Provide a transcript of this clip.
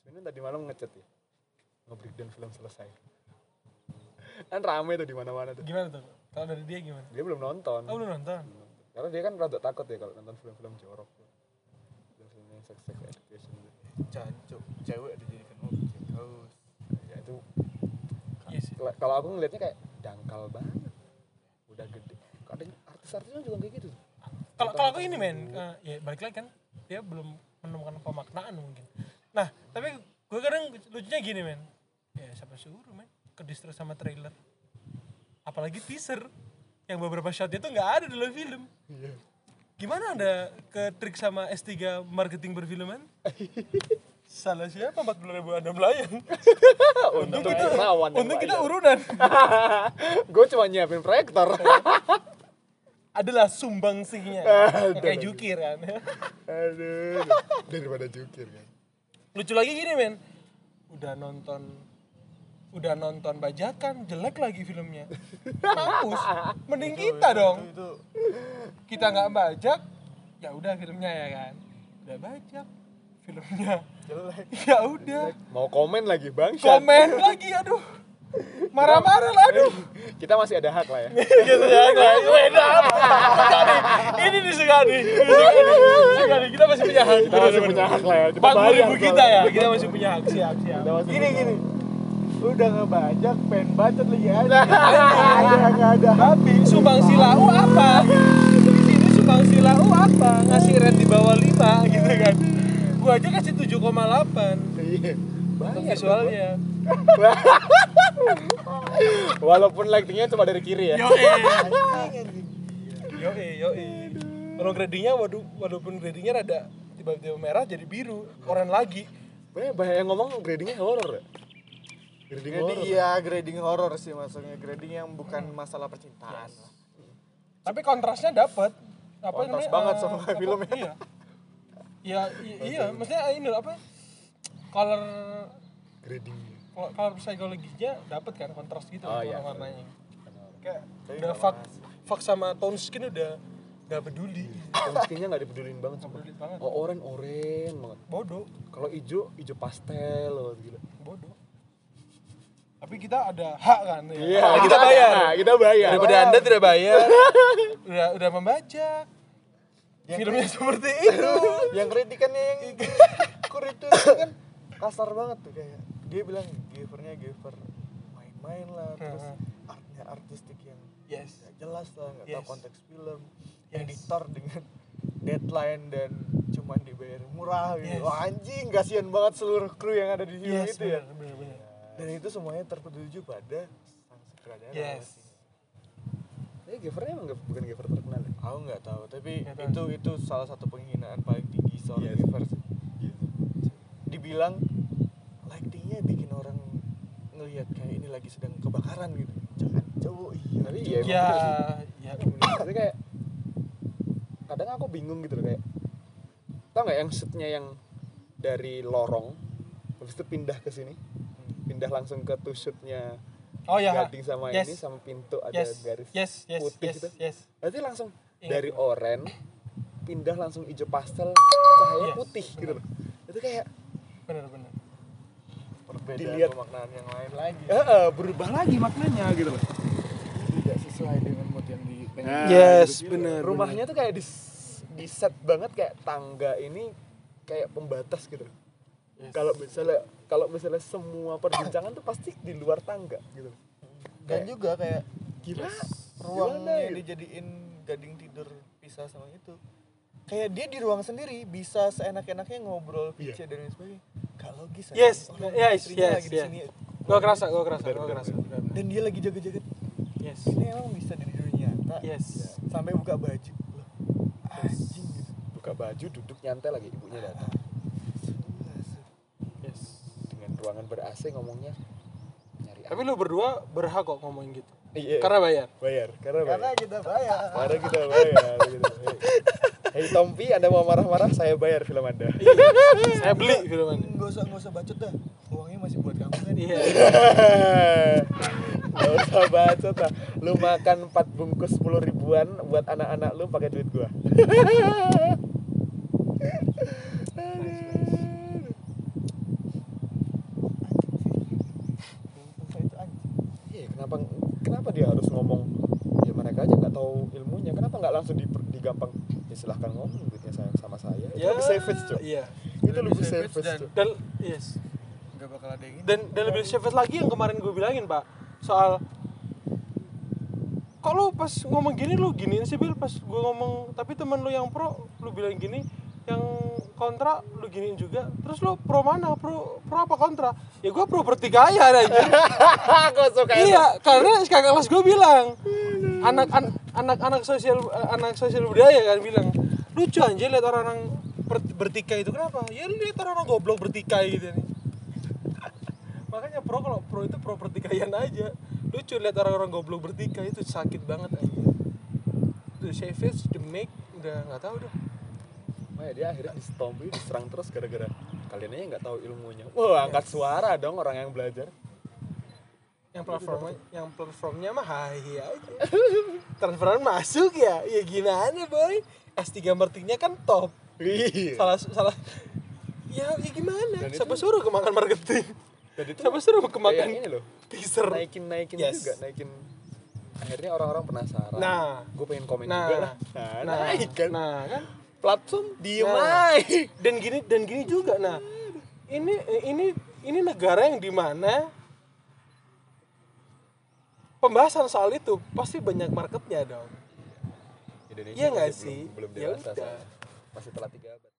Sebenarnya tadi malam ngechat ya. Nge-breakdown film selesai. Kan rame tuh di mana-mana tuh. Gimana tuh? Kalau dari dia gimana? Dia belum nonton. Oh, lu nonton? Karena dia kan rada takut ya kalau nonton film-film jorok. Film-film yang sex sex education. Cancuk, cewek dijadikan objek. Haus. Ya itu Iya sih. Kela- kalau aku ngelihatnya kayak dangkal banget. Udah gede. Kadang artis-artisnya juga kayak gitu. Kalau kalau aku ini men, eh, ya balik lagi kan dia belum menemukan pemaknaan mungkin. Nah, tapi gue kadang lucunya gini men. Ya siapa suruh men ke distress sama trailer. Apalagi teaser yang beberapa shot itu nggak ada dalam film. Gimana anda ke trik sama S3 marketing perfilman? Salah siapa 40 ribu anda melayang? Untung kita rawan. Untung kita urunan. Gue cuma nyiapin proyektor. Adalah sumbangsihnya. Yang kayak jukir kan. Aduh. Daripada jukir kan. Lucu lagi gini men. Udah nonton udah nonton bajakan jelek lagi filmnya. Mampus. Mending kita dong. Itu, itu. Kita nggak bajak ya udah filmnya ya kan? Udah bajak filmnya. Jelek. ya udah. Mau komen lagi bang. komen lagi aduh marah-marah lah aduh Kita masih ada hak lah ya. gitu ya beda nih. ini Ini Suka nih. kita masih punya hak Kita masih punya hak lah ya. Empat ribu kita soalnya. ya kita masih punya hak siap siap Gini gini. Udah ngebajak, pengen bacot lagi ada. ada nggak ada. Tapi sumbang silau apa? Di sini sumbang silau apa? Ngasih rate di bawah 5 gitu kan. Gua aja kasih 7,8 Iya. untuk visualnya. Walaupun lightingnya cuma dari kiri ya. Yo yo yo Kalau gradingnya waduh walaupun gradingnya rada tiba-tiba merah jadi biru, oranye lagi. Banyak, banyak yang ngomong gradingnya horor ya. Grading Jadi horor. iya grading horror sih maksudnya grading yang bukan masalah percintaan. Tapi kontrasnya dapat. Apa Kontras namanya? banget eh, sama apa- filmnya. Iya. Iya, i- iya, maksudnya ini apa? Color Grading. Color psikologinya dapat kan kontras gitu Oh, iya. warnanya. Kayak Tapi udah masuk. fuck sama tone skin udah nggak peduli. Skinnya nggak dipedulin banget Nggak sumpah. peduli banget. Oh oren oren banget. Bodoh, Kalau hijau hijau pastel loh gila. bodoh. Tapi kita ada hak kan ya. Iya, Apalagi kita bayar. Nah, kita bayar. Daripada Anda tidak bayar, udah udah membaca. Filmnya seperti itu. yang kritikannya yang kur itu kan kasar banget tuh kayak dia bilang givernya giver main-main lah terus Heeh. artnya artistik yang Yes. nggak jelas lah nggak tahu Yes. konteks film Yes. editor dengan deadline dan cuman dibayar murah gitu Yes. Wah, anjing kasihan banget seluruh kru yang ada di film Yes, itu ya benar, benar, benar. dan itu semuanya tertuju pada sang sutradara Yes. Eh, givernya emang bukan giver terkenal ya? aku nggak tahu tapi Nggak tahu. itu itu salah satu penghinaan paling tinggi soal Yes. giver sih. dibilang lightingnya bikin orang ngelihat kayak ini lagi sedang kebakaran gitu jangan cowok iya Tapi iya, emang Ya, bener sih. ya. Tapi kayak kadang aku bingung gitu loh kayak tau nggak yang shootnya yang dari lorong habis itu pindah ke sini pindah langsung ke shootnya Oh ya. gading sama Yes. ini sama pintu ada Yes. garis Yes, yes, putih yes, gitu yes. berarti langsung Ingat dari oren pindah langsung hijau pastel cahaya Yes, putih gitu loh itu kayak Benar, benar. Berbeda Dilihat. pemaknaan yang lain lagi eh, eh, berubah lagi maknanya gitu loh tidak sesuai dengan mood yang di Nah, Yes, gitu. bener, rumahnya tuh kayak di di set banget kayak tangga ini kayak pembatas gitu loh. kalau misalnya kalau misalnya semua perbincangan tuh pasti di luar tangga gitu dan juga kayak gila ruangnya gimana gitu? dijadiin gading tidur pisah sama itu kayak dia di ruang sendiri bisa seenak-enaknya ngobrol Iya. VC dan lain sebagainya gak logis aja. Yes, Orang yes, istrinya yes, lagi di yes. sini Gua kerasa, gua kerasa, Bener, gua kerasa. bener. dan dia lagi jaga-jaga Yes. ini emang bisa di dunia nyata Yes. sampai buka baju Loh, anjing gitu buka baju duduk nyantai lagi ibunya datang Yes. dengan ruangan ber AC ngomongnya nyari Tapi lu berdua berhak kok ngomongin gitu. Iya. Karena bayar. Bayar, karena bayar. Karena kita bayar. Karena kita bayar. gitu. Hei hey, Tompi, Anda mau marah-marah, saya bayar film Anda. Iya. saya beli film Anda. Enggak usah enggak usah bacot dah. Uangnya masih buat kamu kan. Iya. Gak usah bacot lah. Lu makan 4 bungkus 10 ribuan buat anak-anak lu pakai duit gua. Iya, kenapa kenapa dia harus ngomong ya mereka aja nggak tahu ilmunya? Kenapa nggak langsung di, digampang ya silahkan ngomong duitnya sayang sama saya. Itu lebih savage cok iya. Itu lebih Lebih savage savage dan- cok dan yes. Nggak bakal ada yang ini. Dan dan lebih savage lagi yang kemarin gue bilangin pak. Soal kok lu pas ngomong gini lu giniin sih bil? Pas gue ngomong tapi temen lu yang pro lu bilang gini kontra lu giniin juga. Terus lu pro mana? Pro pro apa kontra? Ya gue pro pertikaian aja aku suka itu. Iya karena kakak kelas gue bilang anak an- anak anak sosial anak sosial budaya kan bilang lucu anjir lihat orang-orang per- bertikai itu kenapa? Ya lihat orang-orang goblok bertikai gitu nih. Makanya pro kalau pro itu pro pertikaian aja. Lucu lihat orang-orang goblok bertikai itu sakit banget aja the savage the make udah nggak tahu dah Makanya dia akhirnya di stompi diserang terus gara-gara kalian aja nggak tahu ilmunya. Wah angkat suara dong orang yang belajar. Yang platformnya yang platformnya mah hai aja. Transferan masuk ya? Ya gimana boy? S3 marketingnya kan top. Iya. Salah salah ya, ya gimana? Dan itu- siapa suruh kemakan marketing? Dan itu siapa suruh kayak kemakan ini loh teaser? naikin naikin Yes. juga naikin akhirnya orang-orang penasaran. Nah. gue pengen komen nah. juga lah. Nah, nah naik kan. nah kan platform diem Nah. aja dan gini dan gini juga nah ini ini ini negara yang di mana pembahasan soal itu pasti banyak marketnya dong Indonesia Iya nggak sih? belum, belum Ya udah. masih telat tiga abad